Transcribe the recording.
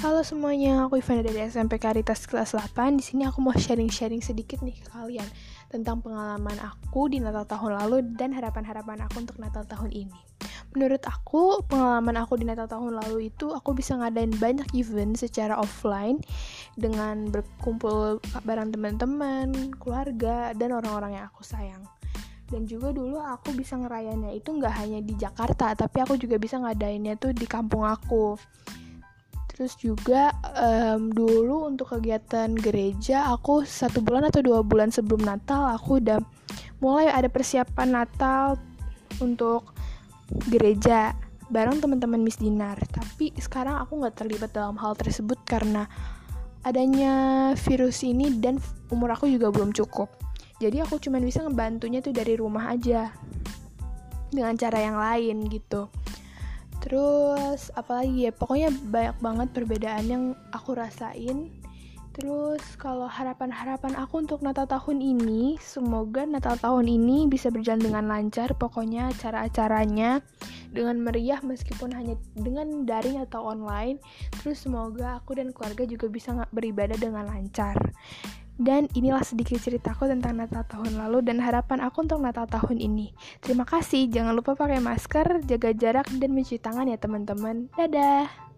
Halo semuanya, aku Ivana dari SMP Karitas kelas 8. Di sini aku mau sharing-sharing sedikit nih ke kalian tentang pengalaman aku di Natal tahun lalu dan harapan-harapan aku untuk Natal tahun ini. Menurut aku, pengalaman aku di Natal tahun lalu itu aku bisa ngadain banyak event secara offline dengan berkumpul bareng teman-teman, keluarga, dan orang-orang yang aku sayang dan juga dulu aku bisa ngerayainnya itu nggak hanya di Jakarta tapi aku juga bisa ngadainnya tuh di kampung aku terus juga um, dulu untuk kegiatan gereja aku satu bulan atau dua bulan sebelum Natal aku udah mulai ada persiapan Natal untuk gereja bareng teman-teman Miss Dinar. Tapi sekarang aku nggak terlibat dalam hal tersebut karena adanya virus ini dan umur aku juga belum cukup. Jadi aku cuma bisa ngebantunya tuh dari rumah aja dengan cara yang lain gitu terus apalagi ya? Pokoknya banyak banget perbedaan yang aku rasain. Terus kalau harapan-harapan aku untuk Natal tahun ini semoga Natal tahun ini bisa berjalan dengan lancar pokoknya acara-acaranya dengan meriah meskipun hanya dengan daring atau online. Terus semoga aku dan keluarga juga bisa beribadah dengan lancar dan inilah sedikit ceritaku tentang Natal tahun lalu dan harapan aku untuk Natal tahun ini. Terima kasih, jangan lupa pakai masker, jaga jarak, dan mencuci tangan ya teman-teman. Dadah!